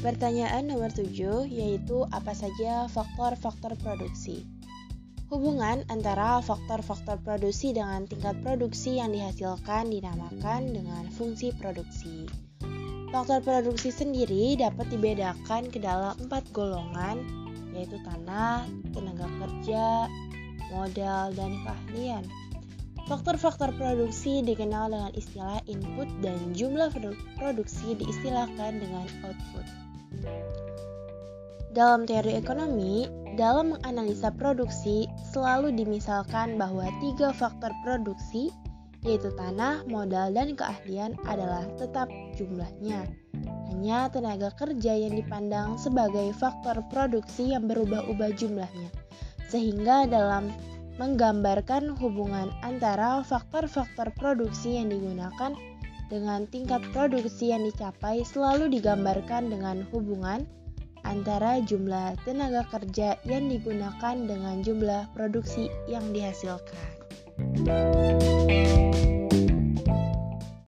Pertanyaan nomor 7 yaitu apa saja faktor-faktor produksi? Hubungan antara faktor-faktor produksi dengan tingkat produksi yang dihasilkan dinamakan dengan fungsi produksi. Faktor produksi sendiri dapat dibedakan ke dalam empat golongan, yaitu tanah, tenaga kerja, modal, dan keahlian. Faktor-faktor produksi dikenal dengan istilah input dan jumlah produksi diistilahkan dengan output. Dalam teori ekonomi, dalam menganalisa produksi selalu dimisalkan bahwa tiga faktor produksi yaitu tanah, modal, dan keahlian adalah tetap jumlahnya. Hanya tenaga kerja yang dipandang sebagai faktor produksi yang berubah-ubah jumlahnya. Sehingga dalam menggambarkan hubungan antara faktor-faktor produksi yang digunakan dengan tingkat produksi yang dicapai selalu digambarkan dengan hubungan antara jumlah tenaga kerja yang digunakan dengan jumlah produksi yang dihasilkan.